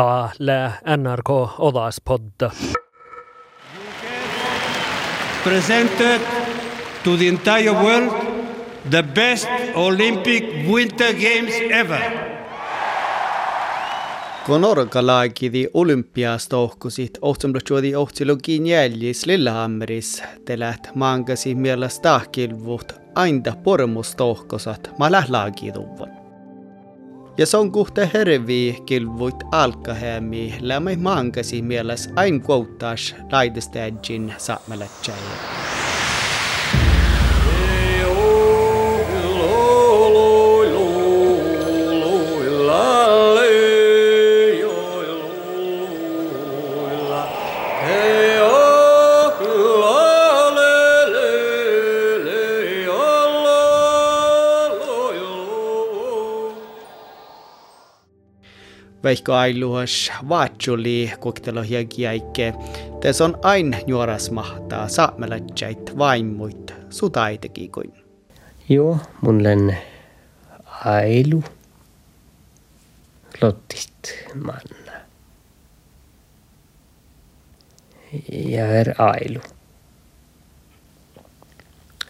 Täällä NRK Ovaspodda. Presented to the entire world the best Olympic Winter Games ever. Konorgalaagidi olümpiastouhkusid ohtsumblatsuudi ohtsilugin jälgis Lillehammeris. Te läht maangasi mielas tahkilvut ainda pormustouhkusat ma lählaagi tuvan. Ja on kuhte hervi kilvuit alkahämi lämmi maangasi mielessä ain kuottaas laidestäjin saamelatsääjä. Veikko ailuas vaatsuli koktelo hiakiaikke. Tässä on ain nuoras mahtaa saamelatsait vaimmuit sutaiteki Joo, mun len ailu. Lottit manna. Ja er ailu.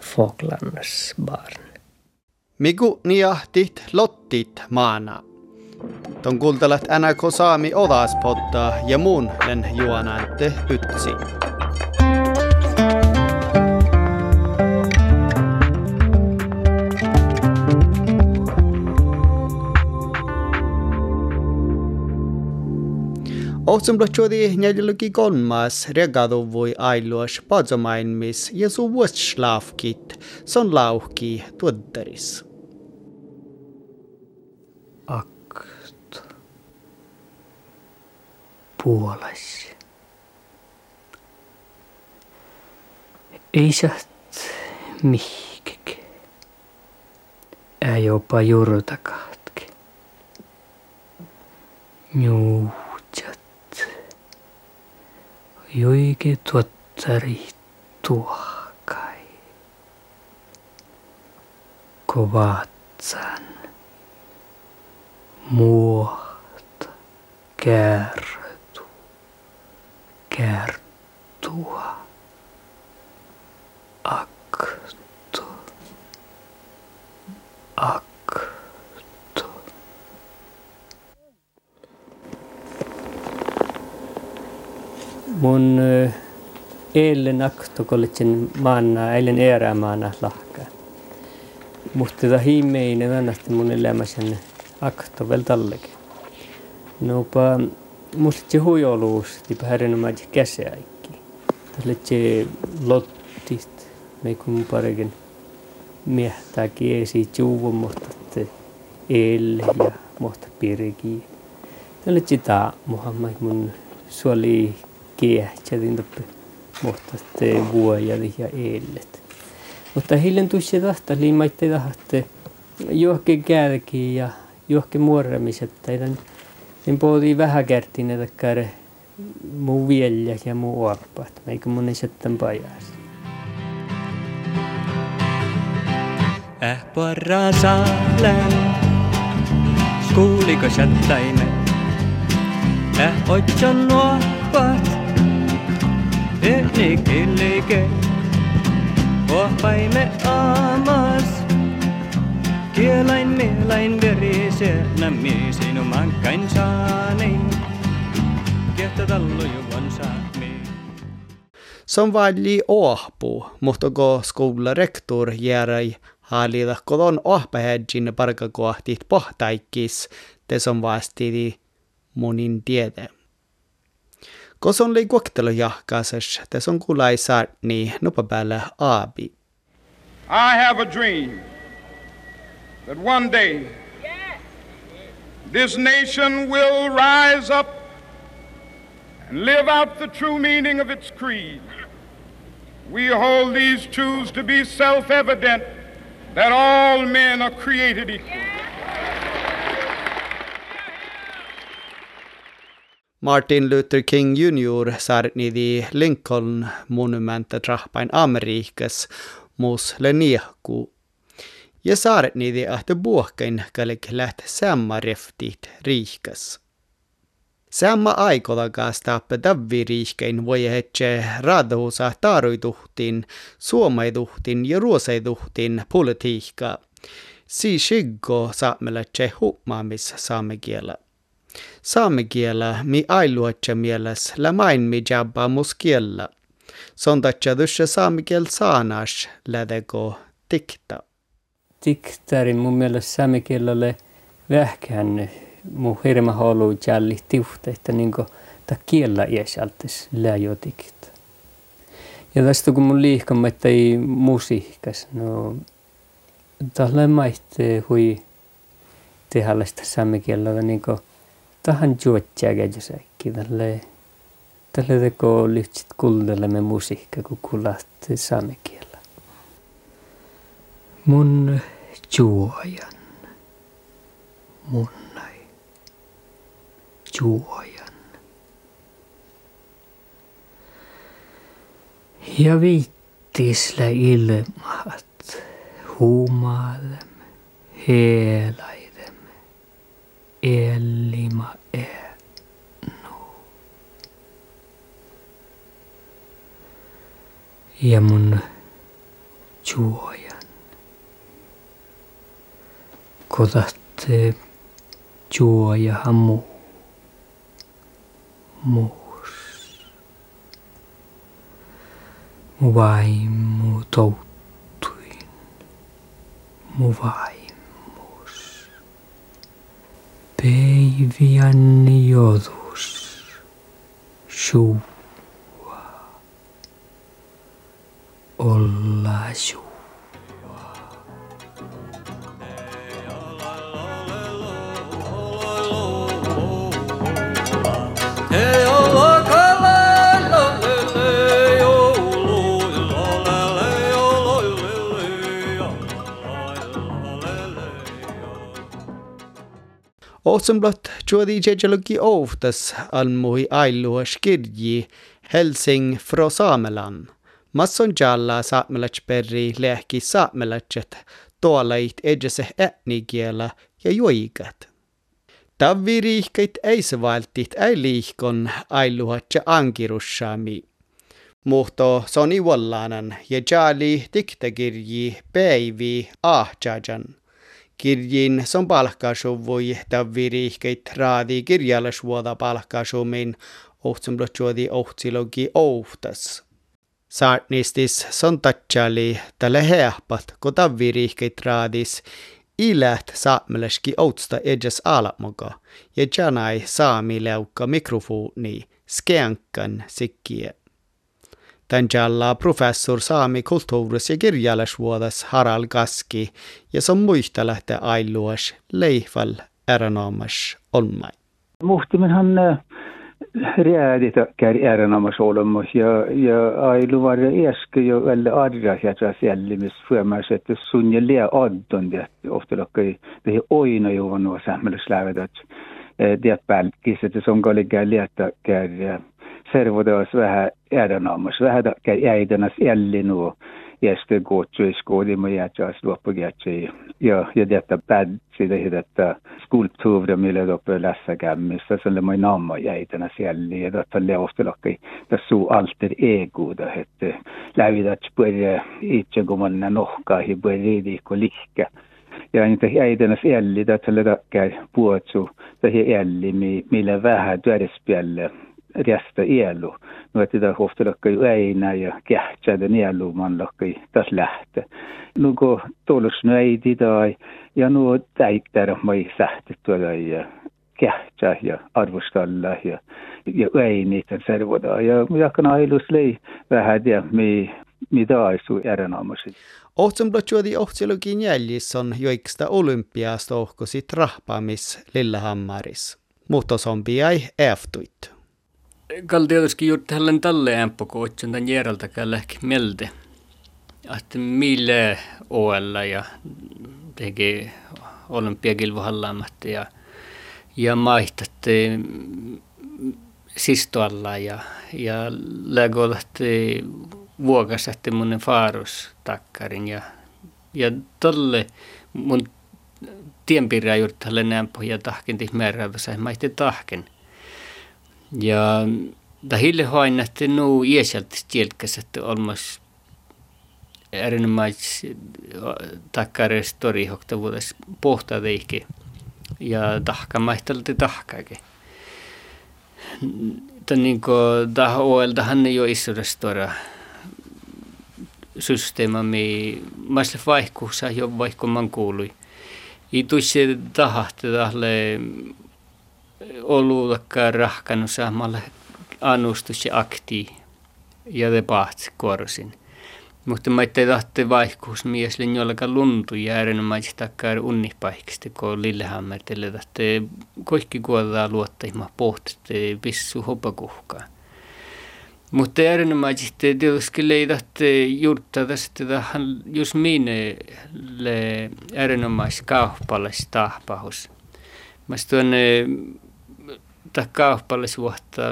Foklannas barn. Miku niahtit lottit maana. Ton kultalat NRK Saami Odaspodda ja muun len juonante pytsi. Ohtsum blotjodi njäljeluki kolmas regado voi ailuas padzomainmis ja su vuoslafkit son lauhki tuoddaris. Akt. Puolas. Ei saat mihkek. Ää jopa juurtakaatke. Juutjat. Joike tuottari tuokai. Kovatsan. Muota. Kärtu. Kärtua. Akto. Akto. Mun ö, eilen aktokolletsin maana, eilen erämaana lahkaa. Mutta tätä hiimeinen vannasti mun elämässäni akto vielä tallekin. Nopa, musta se huijoluus, tipa härinomaisesti käsiäikki. Tälle se lottit, me kun parikin miehtää kiesi juuvun, mutta el ja mutta pirki. Tälle sitä muhammad mun suoli kiehtsätin toppe, mutta te vuojadi ja eilet. Mutta hillen tuossa tahta liimaitte tahatte johonkin kärkiin ja johonkin muoremiset. Teidän niin vähän kertiin, että käydä muu vielä ja muu oppa. Että meikö mun ei sitten pajas. Äh porra saale, kuuliko chattaime? Äh otson nuopat, elikilike, Ohpaimme aamas, kielain mielain verise, nämmi sinuman kain saanein. Kiehtä tallu juon saami. Se on valli ohpu, mutta ko skoularektor järäi haalida kodon ohpähädjin parkakohtit pohtaikkis, te on vastidi monin tiede. Aabi. I have a dream that one day this nation will rise up and live out the true meaning of its creed. We hold these truths to be self evident that all men are created equal. Martin Luther King Jr. saarnidi Lincoln monumentet trappain Amerikas mus leniahku. Ja saarnidi ahte buokkain kallik läht samma reftit riikas. Samma aikotakaan tappe davviriihkein voi hetse raadahusa taaruituhtin, suomaituhtin ja ruoseituhtin politiikka. Si shiggo saamelache hummaamis saamekielä. Saamekielä mi ailuatse mieles lämain mi jabba muskielä. Sontatsa dusse saamekiel saanas lädeko tikta. Tiktarin mun mielestä saamekielelle vähkään mu hirma halu jalli tiuhta, että niinku ta kiellä iäsaltis läjotikit. Ja tästä kun mun liikama, että ei musiikkas, no tällä maitte hui tehdä sitä saamekielellä niinku tahan juotjääkä jossakin tälle tälle teko lyhtsit kuultelemme musiikka, kun kuulat saamekielellä. Mun juojan, mun juojan. Ja viittisle ilmaat huumaadem, heelaidem, elima enu. Ja mun juojan. Kodatte juoja muu muus. Mu vaimu touttuin, mu. Päiviänni jodus, suua, olla suua. Ohtsenblott juodi jejelugi ovtas almui ailuas kirji Helsing fra Samelan. Masson jalla saamelach perri lehki saamelachet tuolait edjese etnikielä ja juikat. Tavviriihkeit eisvaltit ei liihkon ailuhatja ankirussami. Muhto soni wallanan ja jali diktakirji päivi ahjajan – kirjin. Son palkkasuvui tavviriihkeit raadi kirjallisuoda palkkasumin ohtsumblochuodi ohtsilogi ohtas. Saarnistis son tatsali tälle heahpat, kun tavviriihkeit raadis. Ilät saameleski outsta edjes alamoga ja janai saami leukka mikrofoni. Skeankan sikkie. Tänjalla professor saami kulttuuris- ja kirjallisuudessa Harald Gaski ja som muista lähtee ailuas leifal eränomas olmai. Muhtimenhan räädit käy eränomas olemus ja, ja ailu var eske jo väldigt arra jätra fjällimis förmars että sunja lea addon det ofta lokkai det är oina jo var något samhällslävet att det pälkis että som går ligga leta kär servodos vähän erinomus, vähän äidänäs ellinu, ja sitten kutsui skodimu ja taas loppukätsi. Ja, ja detta pädsi det här detta skulptuuria, millä loppu lässä kämmissä, se oli mun namma äidänäs elli, ja detta leostelokki, tässä suu alter ego, det hette lävidät pörre, itse kun manna nohkaahi, pörre liikko lihkä. ja niitä äidänäs elli, det tälle takkär puotsu, det elli, millä vähän työdespjälle. riasta ielu. Nuotida kohta lakkai äinä ja kähtsäädä nielu man lakkai taas lähtö. Nuko tuolus näiti tai ja nuo täittärä mai sähti tuolla ja kähtsää ja arvostalla ja, ja äini tämän servoda. Ja jakan ailus lei vähän ja mi mitä aisu järjenaamasin. Ohtsam blotjuodi ohtsilogin jäljissä on joiksta olympiasta ohkosi trahpaamis Lillahammaris. Mutta on piai äftuit. Kall tietysti juuri tällainen tälle ämpökootsen tämän järjeltäkään mieltä. Että mille OL ja teki olympiakilvohallaamatta ja, ja maihtatte sistoalla ja, ja lägolahti vuokasahti mun faarus takkarin ja, ja tolle mun tienpiirää juuri tälle nämpö ja tahken tih määräävässä maihti tahken. Ja da hille hoinnatte nu iäsiältä tielkäs, että olmas erinomais takkare stori hokta vuodes pohta teikki ja tahka maihtelti tahkaakin. Tämä niin kuin tähän OLta hän ei ole iso restora systeema, mi maisle vaihkuussa jo vaihku man kuului. I tuisi tahahti tälle oluutakkaan rahkannut saamalla annustus ja akti ja debatt korsin. Mutta mä ettei tahti vaihkuus miesle jollakaan luntu ja erinomaisesti takkaan unnipaikista, kun Lillehammertille tahti kaikki kuodaa luottaima pohtitte pissu hopakuhkaa. Mutta erinomaisesti tietysti ei tahti juurtaa tästä tähän just minne tahpahus. Mä tuonne ta kauppalais vuotta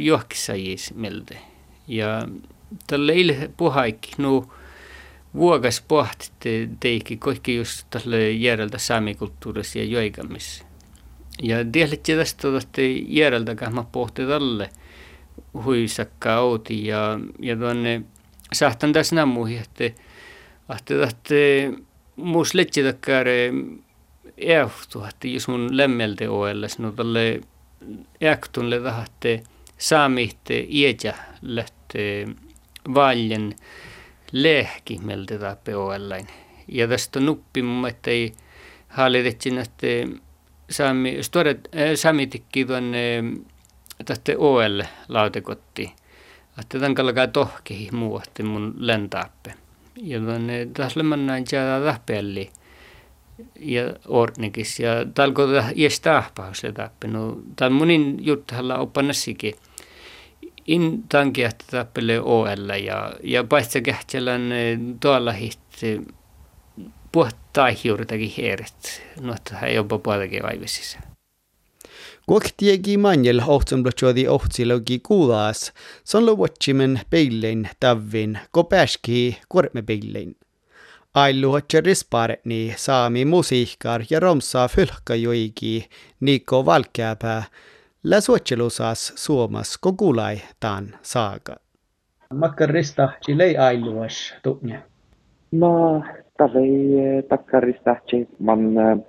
johkissa jiis miltä. Ja tälle ilhe puhaikki, nu vuokas pohti teikki kaikki just tälle järjeltä saamikulttuurissa ja joikamissa. Ja tiedätte tästä että järjeltä mä pohti tälle huisakka outi ja, ja tuonne sahtan tässä nammuihin, että ahte tahte muus letsitakkaare eahtu, että jos mun lemmelte oelles, no tälle eaktunle tahatte saamihte iäjä lähtee valjen lehki meltä tappe oellain. Ja tästä nuppi mun ei hallitetsin, että saami, storet, äh, samitikki tuonne tästä OL lautekotti. Että tämän kalkaa tohkehi muu, että mun lentaappe. Ja tuonne taas näin jää tahpeelli ja ornikis. Ja talko jäs tahpaus letappe. No, tämä munin juttahalla oppannassikin in tankia tappele OL ja, ja paitsi kähtsellän tuolla hitti puhtaa juurtakin heeret. No, että hän jopa puoltakin vaivisissä. Kuoktiegi manjel ohtsumblotsodi ohtsilögi kuulas, son luotsimen peillein tavvin, ko pääski korme peillein. Ailu risparni saami musiikkar ja romsaa fylkkajoigi Niko Valkääpää, läsuotselusas suomas kokulai taan saaka. Makkarista chilei ailuas tunnja. No, tavei takkarista man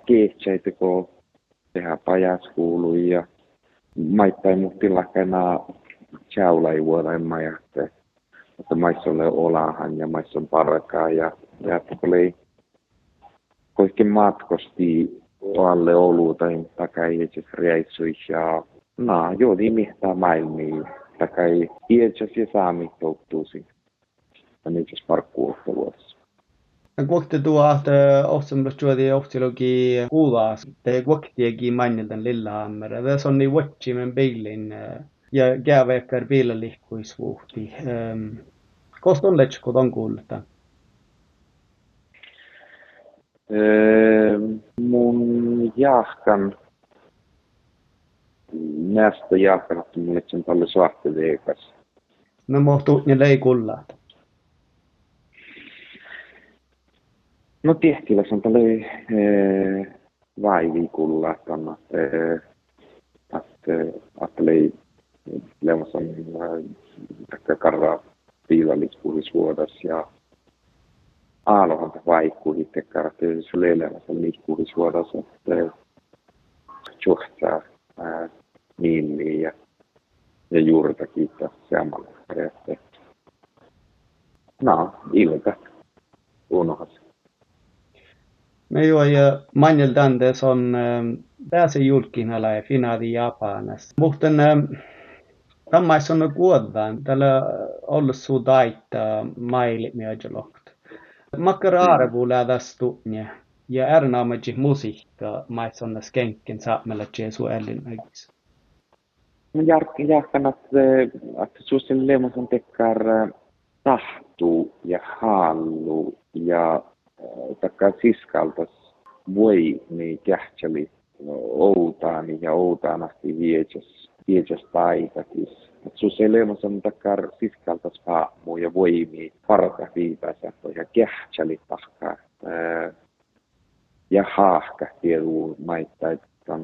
kehtsäitekö tehdä pajaskuulu ja maittain muhtilakena chaulai vuoden että Mutta maissolle olahan ja maisson parkaa ja, ja oli kaikki matkosti alle oluutain takai itse reissui ja na juuri mihtää maailmiin takai itse ja saami touttuusi. Ja nyt jos parkkuutta vuodessa. Kuokti tuo ahte ohtamlustuodi ohtilogi kuulas. Te kuoktiegi mainiltan Lillehammer. Det on niin watchimen peilin ja käyväkkär piilallihkuisvuhti. Kosta on letsko ton kuulta? Mun jahkan nästa jahkan, että mulle sen paljon svahti veekas. No mohtuu ne leikullaat. No tehtiin on tälle eh, vaivikulla, että eh, att att lei levasan että karra piilallispuhisvuodas ja aalohan vaikku itse karate se levasan liikkuhisvuodas että juhtaa niin ja ja juurta kiittää samalla että no ilta unohas Me jo ja manjel dande son pääse julkina ja finaali Japanissa. Mutta Tammais on kuodaan. Tällä ollut suu taita maili myöjälokt. Makkara arvu lähdäs tunne. Ja ärnaamaji musiikka mais on skenken saamella jesu ellin ägis. Jarkki jahkan, että suusin leemason tekkar tahtu ja hallu ja takka siskaltas voi niin kähtseli outaan ja outaan asti viejas, viejas taikakis. Sus ei leemosan takkar siskaltas hahmo ja voimi parata viipäsä ja kähtseli tahkaa. Ja haahka tieduu maittaa, että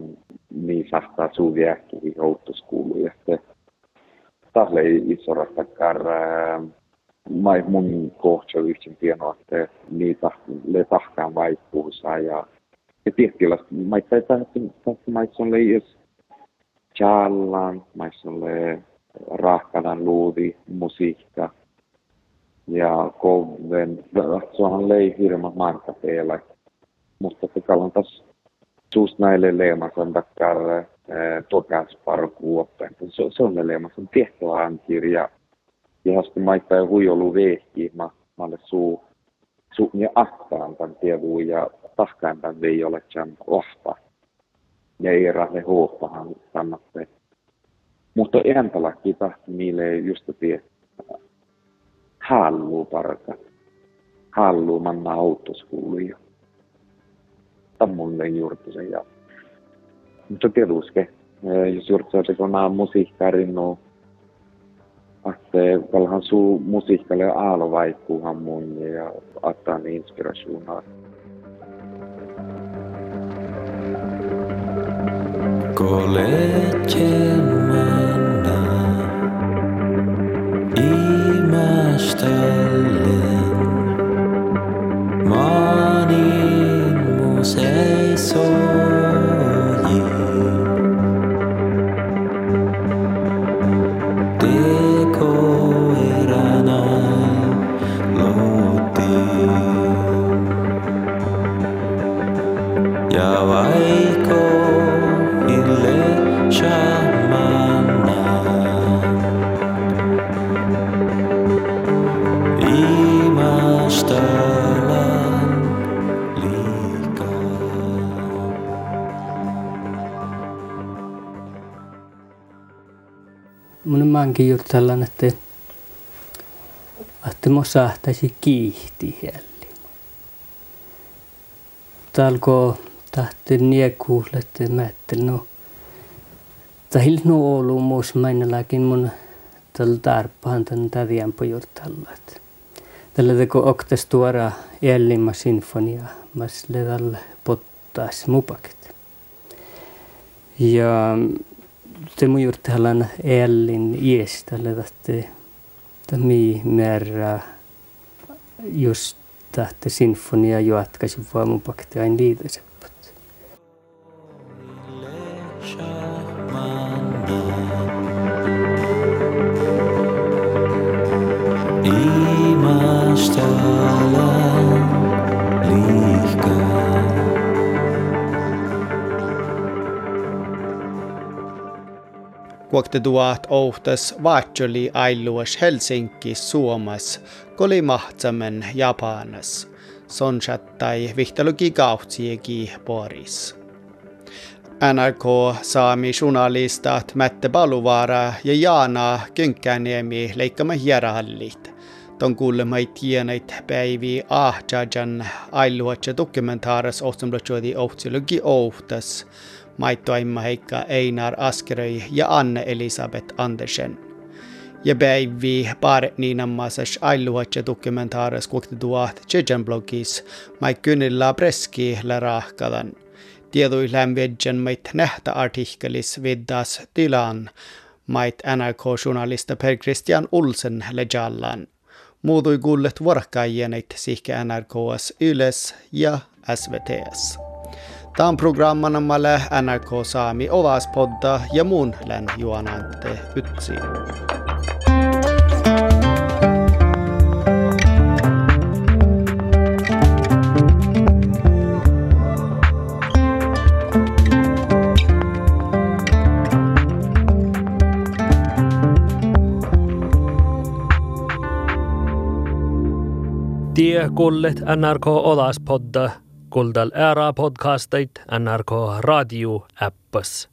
niin sahtaa suu viäkkiä outuskuuluja. tahle iso rattakar mai mun kohto yksin pieno, että niitä le tahkaan vaikkuusa ja ja tietyllä mai tai tahti mai on le is challan mai on le rahkadan luudi musiikka ja koven. Suohan lei hirma markkapeellä mutta se kallan taas suust näille leemasan takkar tokas parkuoppen. Se, se on ne leemasan tehtävä ankirja ja sitten maittaa huijolu vehki, mä, mä olen suu, suu ja ahtaan tämän tievu ja tahkaan tämän vei ole Ja ei rahne huopahan sannatte. Mutta ääntalaki tahti niille just tie hallu parka. Hallu manna autoskuuluja. Tammulle juurtusen ja. Mutta tietuske, jos juurtusen tekonaan musiikkaa rinnuu att valhan su musiikalle aalo vaikkuuhan mun ja ottaa niin inspirationaa. βολέ και μένα είμαστε λένε μόνοι μου Maankin juuri tällainen, että, että mä saattaisi kiihti jälleen. Talko tahti niekuulle, että mä ajattelin, no, tahil no olu muus mainallakin mun tällä tarpaan tämän tadian pojurtalla. Tällä teko oktas tuora jällimma sinfonia, mä sille tällä pottaas mupakit. Ja juuri tällainen ellin iäställe, että mi määrä just tahte sinfonia jatkaisi vaan mun pakti aina liitäsepät. Kuokte tuot ohtas vaatsoli ailuas Helsinki Suomas, koli mahtsamen Japanas, sonsattai vihtalogi kautsiegi Boris. NRK saami journalistat Mätte Paluvaara ja Jaana Kynkkäniemi leikkama hierahallit. Ton kuulema ei tienneet päivi ahjajan ailuatsa dokumentaaras ohtamlatsodi ohtsilogi ohtas. Maitto Aimma Heikka Einar Askeröi ja Anne Elisabeth Andersen. Ja päivi par niinammasas ailuatsa dokumentaaras kuokti tuot Tsejan blogis mai kynnillä preski rahkadan. Tiedui lämvedjen mait nähtä artikkelis viddas tilan mait NRK-journalista Per Christian Olsen lejallan. Muutui kuullet vuorokkaijeneit sihke NRKs Yles ja SVTS. Tämän programman malle NRK Saami Ovaspodda ja muun län juonante ytsi. Tie kullet NRK Olaspodda, kuulda Ära podcasteid NRK Raadio äppas